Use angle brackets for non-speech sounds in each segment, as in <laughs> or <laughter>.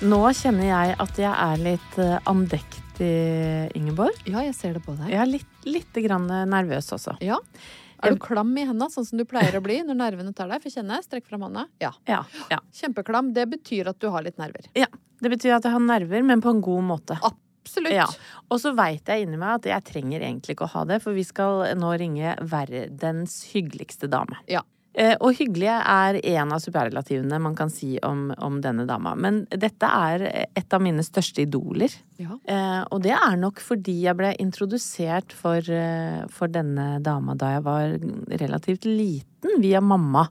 Nå kjenner jeg at jeg er litt eh, andektig, Ingeborg. Ja, jeg ser det på deg. Jeg er litt, litt grann nervøs også. Ja. Er du klam i henda, sånn som du pleier å bli når nervene tar deg? Få kjenne. Strekk fram hånda. Ja. Ja, ja. Kjempeklam. Det betyr at du har litt nerver. ja. Det betyr at jeg har nerver, men på en god måte. Absolutt. Ja. Og så veit jeg inni meg at jeg trenger egentlig ikke å ha det, for vi skal nå ringe verdens hyggeligste dame. Ja. Eh, og hyggelige er en av superlativene man kan si om, om denne dama. Men dette er et av mine største idoler. Ja. Eh, og det er nok fordi jeg ble introdusert for, eh, for denne dama da jeg var relativt liten, via mamma.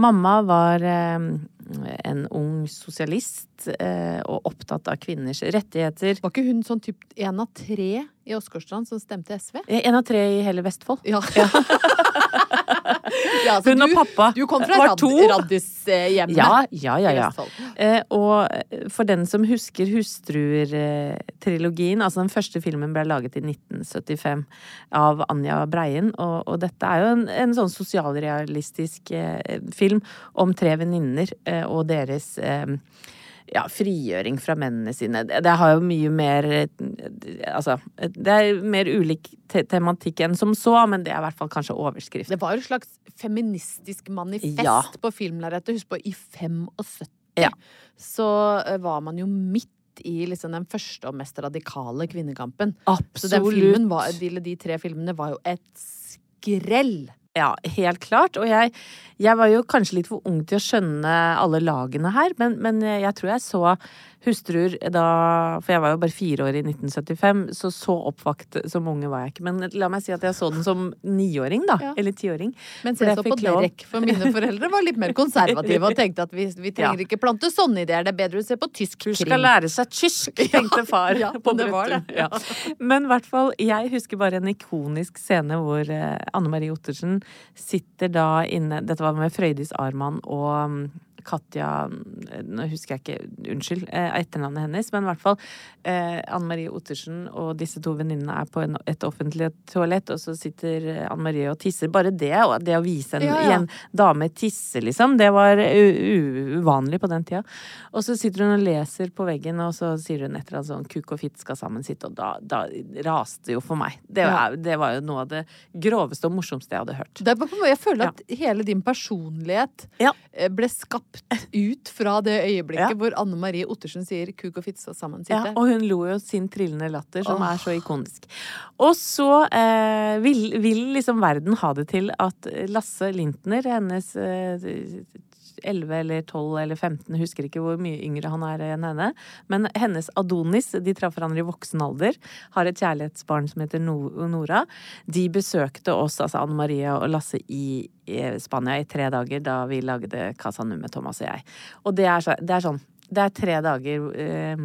Mamma var eh, en ung sosialist eh, og opptatt av kvinners rettigheter. Var ikke hun sånn typ en av tre i Åsgårdstrand som stemte SV? Eh, En av tre i hele Vestfold. Ja. Ja, <laughs> <laughs> så Hun og du- pappa Du kom fra var rad, to. Raddis-hjemmet. Ja, ja, ja. ja. Eh, og for den som husker Hustruer-trilogien, altså den første filmen ble laget i 1975 av Anja Breien, og, og dette er jo en, en sånn sosialrealistisk eh, film om tre venninner eh, og deres eh, ja, frigjøring fra mennene sine. Det, har jo mye mer eh, Altså, det er mer ulik te tematikk enn som så, men det er i hvert fall kanskje overskrift. Det var jo et slags feministisk manifest Ja. på filmlerretet. Husk på, i 75 Ja. så eh, var man jo midt i liksom den første og mest radikale kvinnekampen. Så den filmen var, de, de tre filmene var jo et skrell. Ja, helt klart. Og jeg, jeg var jo kanskje litt for ung til å skjønne alle lagene her, men, men jeg tror jeg så hustruer da For jeg var jo bare fire år i 1975, så så oppvakt som unge var jeg ikke. Men la meg si at jeg så den som niåring, da. Ja. Eller tiåring. Mens jeg jeg så på. Derek, for mine foreldre var litt mer konservative og tenkte at vi, vi <laughs> trenger Ja. ikke plante sånne ideer, det er bedre å se på tysk Hun skal lære seg tysk, <laughs> tenkte far. ja, på det var det. Ja. Men i hvert fall, jeg husker bare en ikonisk scene hvor eh, Anne Marie Ottersen sitter da inne Dette var med Frøydis Arman og Katja Nå husker jeg ikke, unnskyld, eh, etternavnet hennes, men i hvert fall eh, Anne Marie Ottersen og disse to venninnene er på en, et offentlig toalett, og så sitter eh, Anne Marie og tisser. Bare det, og det å vise en, Ja, ja. en dame tisse, liksom, det var u uvanlig på den tida. Og så sitter hun og leser på veggen, og så sier hun etter at sånn kuk og fitt skal sammen sitte, og da, da raste jo for meg. Det, Ja. er, det var jo noe av det groveste og morsomste jeg hadde hørt. Det er på en måte- jeg føler at hele din personlighet Ja. eh, ble skapt ut fra det øyeblikket Ja. hvor Anne Marie Ottersen sier 'kuk og fitte skal sammen Ja, og hun lo jo sin trillende latter, som oh. er så ikonisk. Og så eh, vil, vil liksom verden ha det til at Lasse Lintner, hennes eh, 11 eller 12 eller 15, husker ikke hvor mye yngre han er enn henne, men hennes Adonis, de traff hverandre i voksen alder, har et kjærlighetsbarn som heter Nora. De besøkte oss, altså Anne Marie og Lasse, i, Spania i tre dager da vi lagde Casa Nu med Thomas og jeg. Og det er, så, det er sånn det er tre dager eh,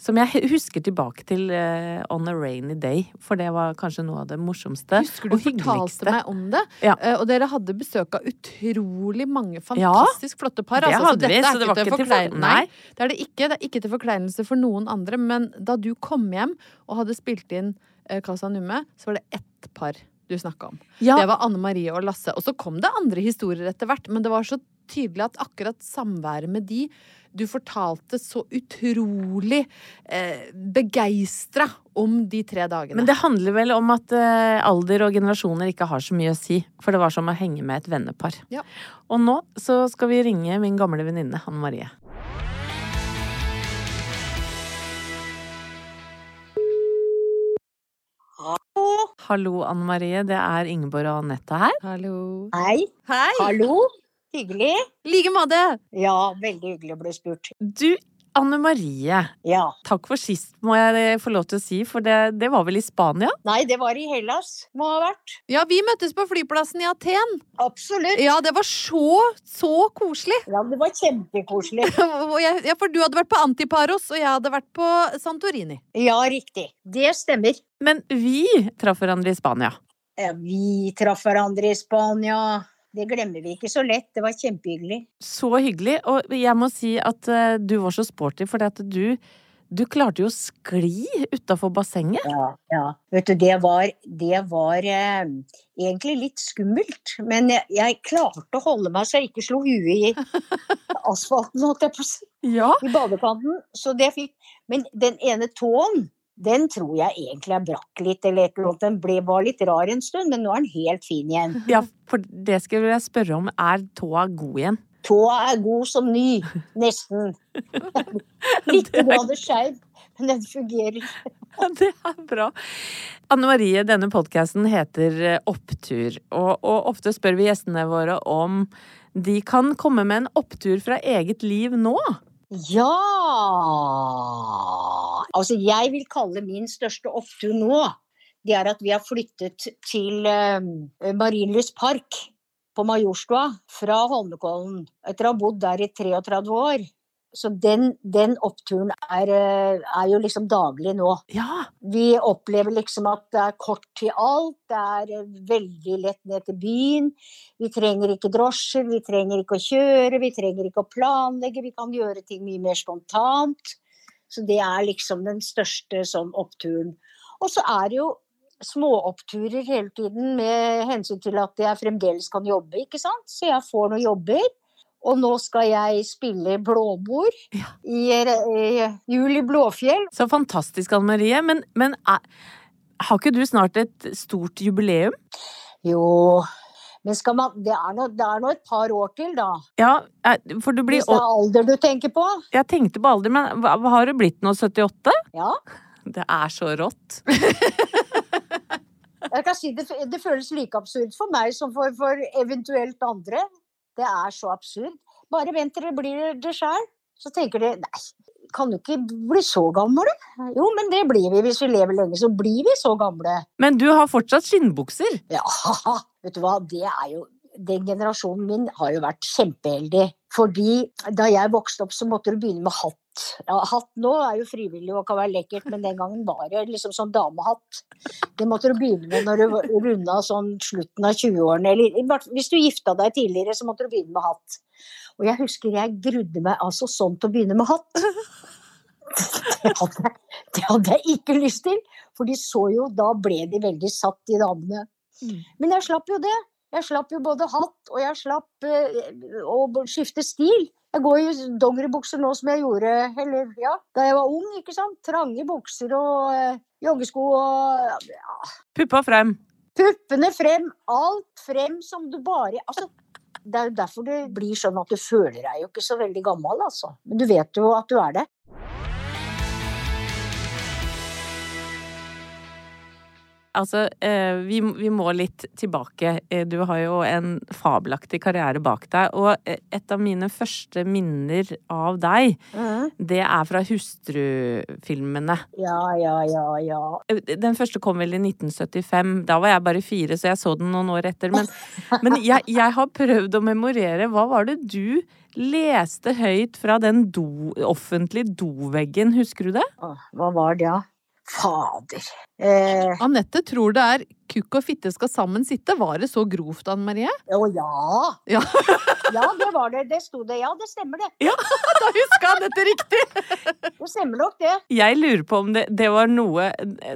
som jeg husker tilbake til eh, on a rainy day, for det var kanskje noe av det morsomste Husker du og hyggeligste. fortalte meg om det? Ja. Eh, og dere hadde besøk av utrolig mange Ja, fantastisk flotte par. altså, det hadde vi, så det var ikke til forkleinelse. Nei, nei. det er det ikke. Det er ikke til forkleinelse for noen andre. Men da du kom hjem og hadde spilt inn eh, Casa Numme, så var det ett par du snakka om. Ja, Det var Anne Marie og Lasse. Og så kom det andre historier etter hvert, men det var så tydelig at akkurat samværet med de Du fortalte så utrolig eh, begeistra om de tre dagene. men det handler vel om at eh, alder og generasjoner ikke har så mye å si. For det var som å henge med et vennepar. Ja. Og nå så skal vi ringe min gamle venninne Hanne Marie. Hallo, Anne Marie. Det er Ingeborg og Anette her. Hallo. Hei. Hei! Hallo. Hyggelig. I like måte! Ja, veldig hyggelig å bli spurt. Du, Anne Marie. Ja. Takk for sist, må jeg få lov til å si, for det, det var vel i Spania? Nei, det var i Hellas. Må ha vært. Ja, vi møttes på flyplassen i Aten. Absolutt. Ja, det var så, så koselig. Ja, det var kjempekoselig. <laughs> Ja, for du hadde vært på Antiparos, og jeg hadde vært på Santorini. Ja, riktig. Det stemmer. Men vi traff hverandre i Spania. Ja, Vi traff hverandre i Spania. Det glemmer vi ikke så lett. Det var kjempehyggelig. Så hyggelig. Og jeg må si at eh, du var så sporty, for du, du klarte jo å skli utafor bassenget. Ja, ja. Vet du, det var, det var eh, egentlig litt skummelt. Men jeg, jeg klarte å holde meg så jeg ikke slo huet i asfalten, holdt jeg på å si. Ja. i badekanten. Så det fikk Men den ene tåen, den tror jeg egentlig jeg brakk litt eller et eller annet. Den ble bare litt rar en stund, men nå er den helt fin igjen. <laughs> ja, for det skulle jeg spørre om. Er tåa god igjen? Tåa er god som ny. <laughs> Nesten. <laughs> Litt det skeiv, men den fungerer. Det er bra. Anne Marie, denne podkasten heter eh, Opptur, og, og ofte spør vi gjestene våre om de kan komme med en opptur fra eget liv nå. Ja Altså, jeg vil kalle min største opptur nå, det er at vi har flyttet til uh, Marienlyst park på Majorstua fra Holmenkollen etter å ha bodd der i 33 år. Så den, den oppturen er, eh, er jo liksom daglig nå. Ja, Vi opplever liksom at det er kort til alt, det er eh, veldig lett ned til byen. Vi trenger ikke drosjer, vi trenger ikke å kjøre, vi trenger ikke å planlegge, vi kan gjøre ting mye mer spontant. Så det er liksom den største sånn oppturen. Og så er det jo småoppturer hele tiden med hensyn til at jeg fremdeles kan jobbe, ikke sant. Så jeg får noen jobber. Og nå skal jeg spille blåbord Ja. i, i Jul i Blåfjell. så fantastisk, Anne Marie. Men, men er, har ikke du snart et stort jubileum? Jo, men skal man, det, er nå, er nå et par år til, da. Ja, er- for du blir Hvis det er alder du tenker på. Jeg tenkte på alder, men har du blitt nå? 78? Ja. Det er så rått. <laughs> Jeg kan si det, det føles like absurd for meg som for, for eventuelt andre. Det er så absurd. Bare vent til det blir det sjøl. Så tenker de nei, kan du ikke bli så gamle? Jo, men det blir vi. Hvis vi lever lenge, så blir vi så gamle. Men du har fortsatt skinnbukser. Ja, <laughs> vet du hva. Det er jo Den generasjonen min har jo vært kjempeheldig. Fordi da jeg vokste opp, så måtte du begynne med hatt. Ja, hatt nå er jo frivillig og kan være lekkert, men den gangen var det liksom sånn damehatt. Det måtte du begynne med når du runda sånn slutten av 20-årene. Eller hvis du gifta deg tidligere, så måtte du begynne med hatt. Og jeg husker jeg grudde meg altså sånn til å begynne med hatt. Det hadde, jeg- det hadde jeg ikke lyst til, for de så jo Da ble de veldig satt, de damene. Mm. Men jeg slapp jo det. Jeg slapp jo både hatt, og jeg slapp uh, å skifte stil. Jeg går i dongeribukser nå som jeg gjorde eller, ja, da jeg var ung. ikke sant? Trange bukser og uh, joggesko og ja, Puppa frem. Puppene frem, alt frem som du bare Altså, det er jo derfor det blir sånn at du føler deg jo ikke så veldig gammel, altså. Men du vet jo at du er det. Altså, eh, vi, vi må litt tilbake. Eh, Du har jo en fabelaktig karriere bak deg. Og eh, et av mine første minner av deg, det er fra Hustrufilmene. Ja, ja, ja, ja. Den første kom vel i 1975. Da var jeg bare fire, så jeg så den noen år etter. Men, men jeg, jeg har prøvd å memorere. Hva var det du leste høyt fra den do, offentlige doveggen? Husker du det? Hva var det, da? Fader. Eh, Anette tror det er kukk og fitte skal sammen sitte. Var det så grovt, Anne Marie? Å ja. Ja. <laughs> Ja, det var det. Det sto det. Ja, det stemmer det. Ja, <laughs> Da huska Anette riktig! <laughs> Det stemmer nok det. Jeg lurer på om det, det var noe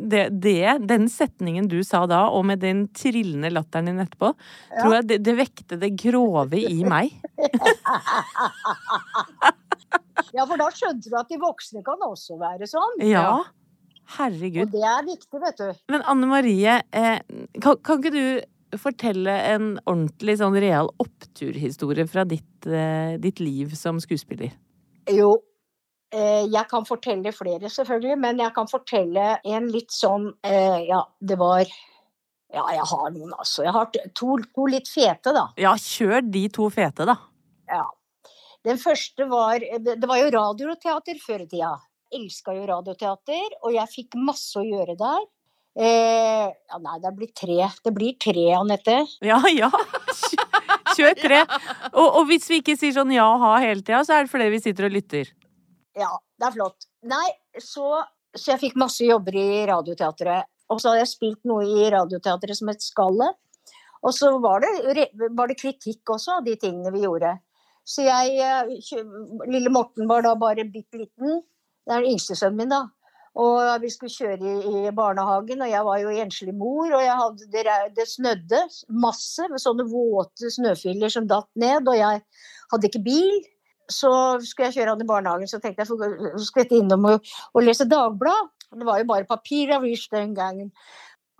det, det, Den setningen du sa da, og med den trillende latteren din etterpå, tror jeg det, det vekte det grove i meg. Ja, for da skjønte du at de voksne kan også være sånn. Ja. Og det er viktig, vet du. Men Anne Marie, eh, kan, kan ikke du fortelle en ordentlig sånn real oppturhistorie fra ditt, eh, ditt liv som skuespiller? Jo, eh, jeg kan fortelle flere selvfølgelig, men jeg kan fortelle en litt sånn Ja, det var Ja, jeg har noen, altså. Jeg har to, to litt fete, da. Ja, kjør de to fete, da. Ja. Den første var Det det var jo radio og teater før i tida. Elska jo radioteater, og jeg fikk masse å gjøre der. Eh, ja, nei, det blir tre. Det blir tre, Anette. Ja, ja. <laughs> Kjør tre. Og, og hvis vi ikke sier sånn ja og ha hele tida, så er det fordi vi sitter og lytter. Ja, det er flott. Nei, så, så jeg fikk masse jobber i Radioteatret. Og så hadde jeg spilt noe i Radioteatret som het Skallet. Og så var det, var det kritikk også av de tingene vi gjorde. Så jeg eh, Lille Morten var da bare bitte liten. Det er den yngste sønnen min, da. Og vi skulle kjøre i, barnehagen, og jeg var jo enslig mor. Og hadde, det, snødde masse, med sånne våte snøfiller som datt ned. Og jeg hadde ikke bil. Så skulle jeg kjøre han i barnehagen, så tenkte jeg jeg skulle innom og, og lese Dagblad. Det var jo bare papiravis den gangen.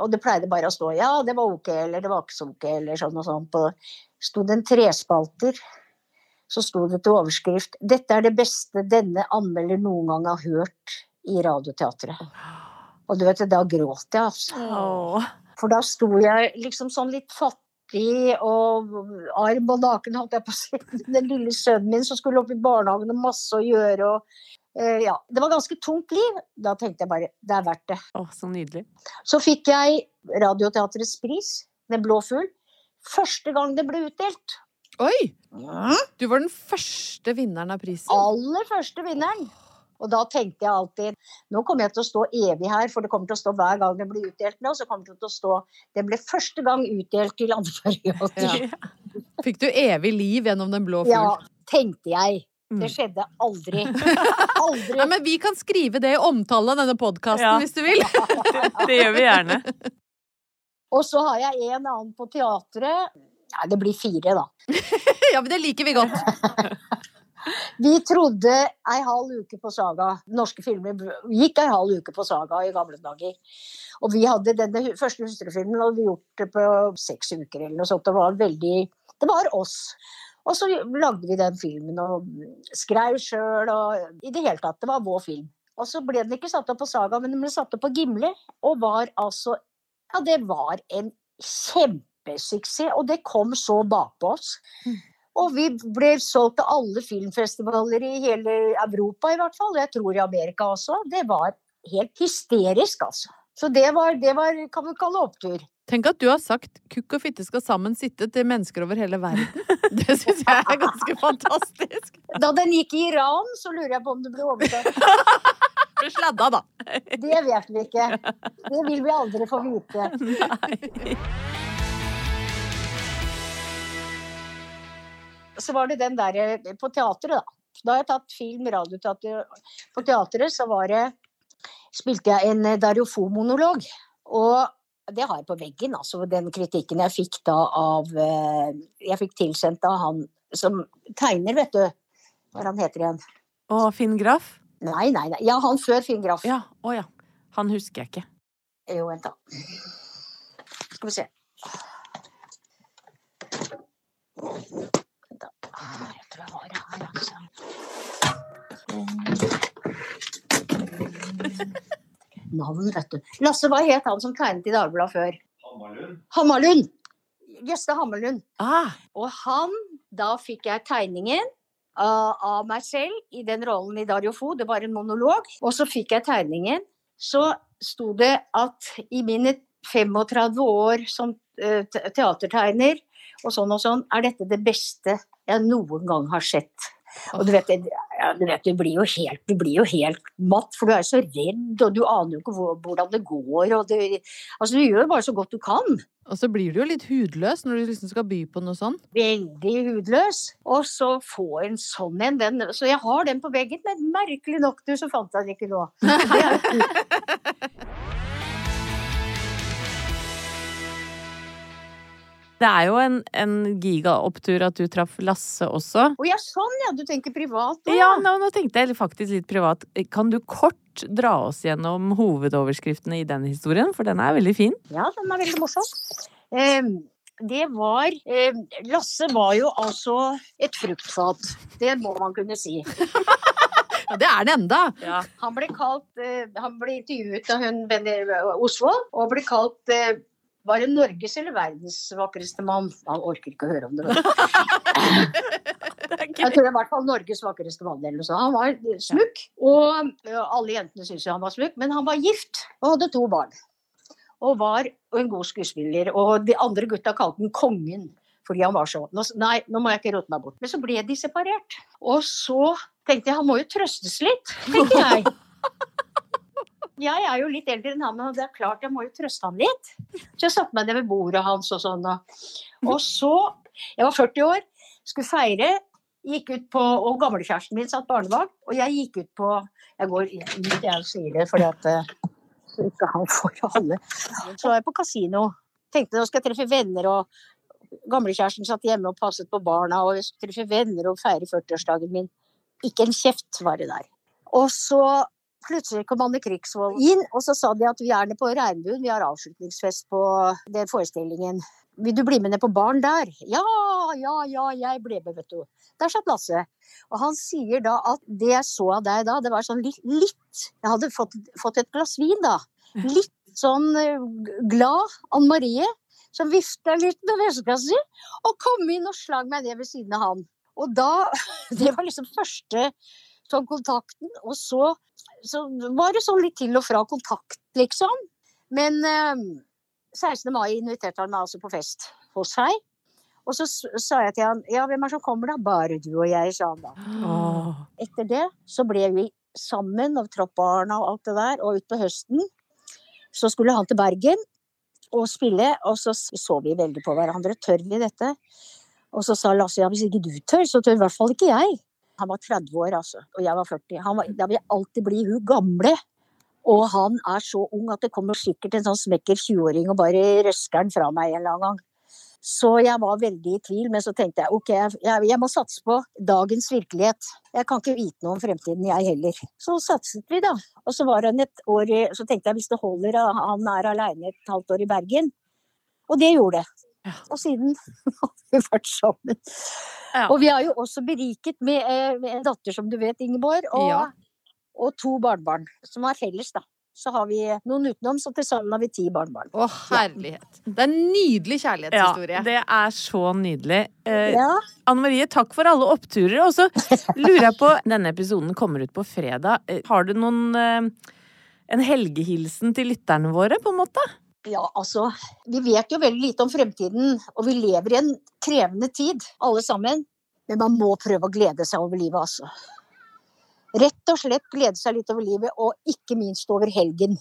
Og det pleide bare å stå ja, det var ok, eller det var ikke så ok, eller sånn og sånn. På, sto det en trespalter, så sto det til overskrift 'Dette er det beste denne anmelder noen gang har hørt i Radioteatret'. Og du vet, da gråt jeg, altså. Åh. For da sto jeg liksom sånn litt fattig og arm og naken, holdt jeg på å si. Den lille sønnen min som skulle opp i barnehagen og masse å gjøre. og Uh, ja, Det var ganske tungt liv. Da tenkte jeg bare det er verdt det. Oh, så nydelig. Så fikk jeg Radioteatrets pris, Den blå fugl, første gang det ble utdelt. Oi! Du var den første vinneren av prisen. Aller første vinneren. Og da tenkte jeg alltid nå kommer jeg til å stå evig her, for det kommer til å stå hver gang det blir utdelt nå. Så kommer det til å stå det ble første gang utdelt til andre periode. Ja. Fikk du evig liv gjennom Den blå fugl? Ja, tenkte jeg. Mm. Det skjedde aldri. <laughs> Aldri. Ja, men vi kan skrive det i omtalen av denne podkasten Ja. hvis du vil. <laughs> Det gjør vi gjerne. Og så har jeg en annen på teatret. Nei, det blir fire, da. <laughs> Ja, men det liker vi godt. <laughs> Vi trodde ei halv uke på Saga. Norske filmer gikk ei halv uke på Saga i gamle dager. Og vi hadde denne første hustrufilmen hadde vi gjort det på seks uker eller noe sånt. Det var veldig Det var oss. Og så lagde vi den filmen og skrev sjøl og I det hele tatt. Det var vår film. Og så ble den ikke satt opp på Saga, men den ble satt opp på Gimle. Og var altså Ja, det var en kjempesuksess, og det kom så bakpå oss. Og vi ble solgt til alle filmfestivaler i hele Europa i hvert fall, og jeg tror i Amerika også. Det var helt hysterisk, altså. Så det var, det var kan vi kalle opptur. Tenk at du har sagt 'kukk og fitte skal sammen sitte' til mennesker over hele verden. <laughs> Det syns jeg er ganske fantastisk. Da den gikk i Iran, så lurer jeg på om det ble overtatt. <laughs> Du sladda, da. Det vet vi ikke. Det vil vi aldri få vite. <laughs> Så var det den der på teatret, da. Da har jeg tatt film, radioteater. På teatret så var det spilte jeg en Dariofo-monolog. Og det har jeg på veggen, altså den kritikken jeg fikk da av eh, Jeg fikk tilsendt av han som tegner, vet du. Hva han heter igjen? Og Finn Graff? Nei, nei, nei. Ja, han før Finn Graff. Ja, å ja. Han husker jeg ikke. Jo, vent da. Skal vi se. Vent. Jeg tror jeg har det her, altså. Navn, vet du. Lasse, hva het han som tegnet i Dagbladet før? Hammarlund. Hammarlund. Ah, Og han, da fikk jeg tegningen av, av meg selv i den rollen i Dario Fo. Det var en monolog. Og så fikk jeg tegningen. Så sto det at i mine 35 år som uh, teatertegner og sånn og sånn, er dette det beste jeg noen gang har sett. Og du vet, ja, du, vet du, blir jo helt, du blir jo helt matt, for du er så redd, og du aner jo ikke hvordan det går. Og det, altså, du gjør bare så godt du kan. Og så blir du jo litt hudløs når du liksom skal by på noe sånt. veldig hudløs. Og så få en sånn en. Den, så jeg har den på veggen, men merkelig nok du, så fant jeg den ikke nå. <laughs> <laughs> Det er, jo en, en gigaopptur at du traff Lasse også. Å ja, sånn ja, du tenker privat nå, Ja, nå, nå tenkte jeg faktisk litt privat. Kan du kort dra oss gjennom hovedoverskriftene i den historien? For den er veldig fin. Ja, den er veldig morsom. Eh, det var eh, Lasse var jo altså et fruktfat. Det må man kunne si. <laughs> Ja, det er det enda! Han ble kalt eh, Han ble intervjuet av hun Benny Osvold, og ble kalt eh, var det Norges eller verdens vakreste mann? Han orker ikke å høre om det. Jeg tror det er i hvert fall Norges vakreste mann. eller noe. Han var smukk, og alle jentene syntes jo han var smukk, men han var gift og hadde to barn. Og var en god skuespiller. Og de andre gutta kalte han Kongen. Fordi han var så Nei, nå må jeg ikke rote meg bort. Men så ble de separert. Og så tenkte jeg han må jo trøstes litt, tenkte jeg. Jeg er jo litt eldre enn han, men det er klart jeg må jo trøste han litt. Så jeg satte meg ned ved bordet hans og sånn. Og, så Jeg var 40 år, skulle feire. Gikk ut på, og gamlekjæresten min satt barnevakt, og jeg gikk ut på Jeg går ut, jeg sier det, fordi at eh, så ikke han får alle. Så var jeg på kasino. Tenkte nå skal jeg treffe venner, og gamlekjæresten satt hjemme og passet på barna, og jeg skulle treffe venner og feire 40-årsdagen min. Ikke en kjeft var det der. Og så plutselig kom Anne Krigsvold inn, og så sa de at vi er nede på Regnbuen, vi har avslutningsfest på den forestillingen. Vil du bli med ned på baren der? Ja, ja, ja, jeg ble med, vet du. Der satt Lasse. Og han sier da at det jeg så av deg da, det var sånn litt, litt Jeg hadde fått, fått et glass vin da. Litt sånn eh, glad Anne Marie, som vifta litt med veska og kom inn og slang meg ned ved siden av han. Og da <laughs> Det var liksom første sånn kontakten, og så, så var det sånn litt til og fra kontakt, liksom. Men eh, 16. mai inviterte han meg altså på fest hos seg. Og så sa jeg til han ja, hvem er det som kommer da? Bare du og jeg, sa han da. Oh. Etter det så ble vi sammen og Troppbarna og alt det der, og utpå høsten så skulle han til Bergen og spille, og så så vi veldig på hverandre. Tør vi dette? Og så sa Lasse ja, hvis ikke du tør, så tør i hvert fall ikke jeg. Han var 30 år, altså, og jeg var 40. Han var, da vil jeg alltid bli hun gamle. Og han er så ung at det kommer sikkert en sånn smekker 20-åring og bare røsker den fra meg en eller annen gang. Så jeg var veldig i tvil, men så tenkte jeg ok, jeg, jeg må satse på dagens virkelighet. Jeg kan ikke vite noe om fremtiden, jeg heller. Så satset vi, da. Og så var han et år Så tenkte jeg hvis det holder, han er aleine et halvt år i Bergen. Og det gjorde det. Og siden <laughs> har vi vært sammen. Ja. Og vi er jo også beriket med, eh, med en datter, som du vet, Ingeborg, og, Ja. og to barnebarn, som er felles, da. så har vi noen utenom, så til sammen har vi ti barnebarn. Å, herlighet. Det er en nydelig kjærlighetshistorie. Ja, det er så nydelig. Eh, Ja, Anne Marie, takk for alle oppturer. Og så lurer jeg på <laughs> Denne episoden kommer ut på fredag. Eh, Har du noen eh, En helgehilsen til lytterne våre, på en måte? Ja, altså. Vi vet jo veldig lite om fremtiden, og vi lever i en krevende tid, alle sammen. Men man må prøve å glede seg over livet, altså. Rett og slett glede seg litt over livet, og ikke minst over helgen.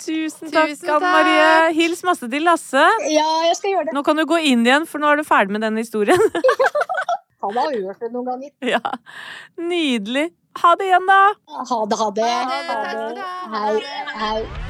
Tusen takk, Anne Marie. Hils masse til Lasse. Ja, jeg skal gjøre det. Nå kan du gå inn igjen, for nå er du ferdig med den historien. <laughs> Han har hørt det noen ganger. ja. Nydelig. Ha det igjen, da. Ha det, ha det. Ha det, Ha det. Hei, hei.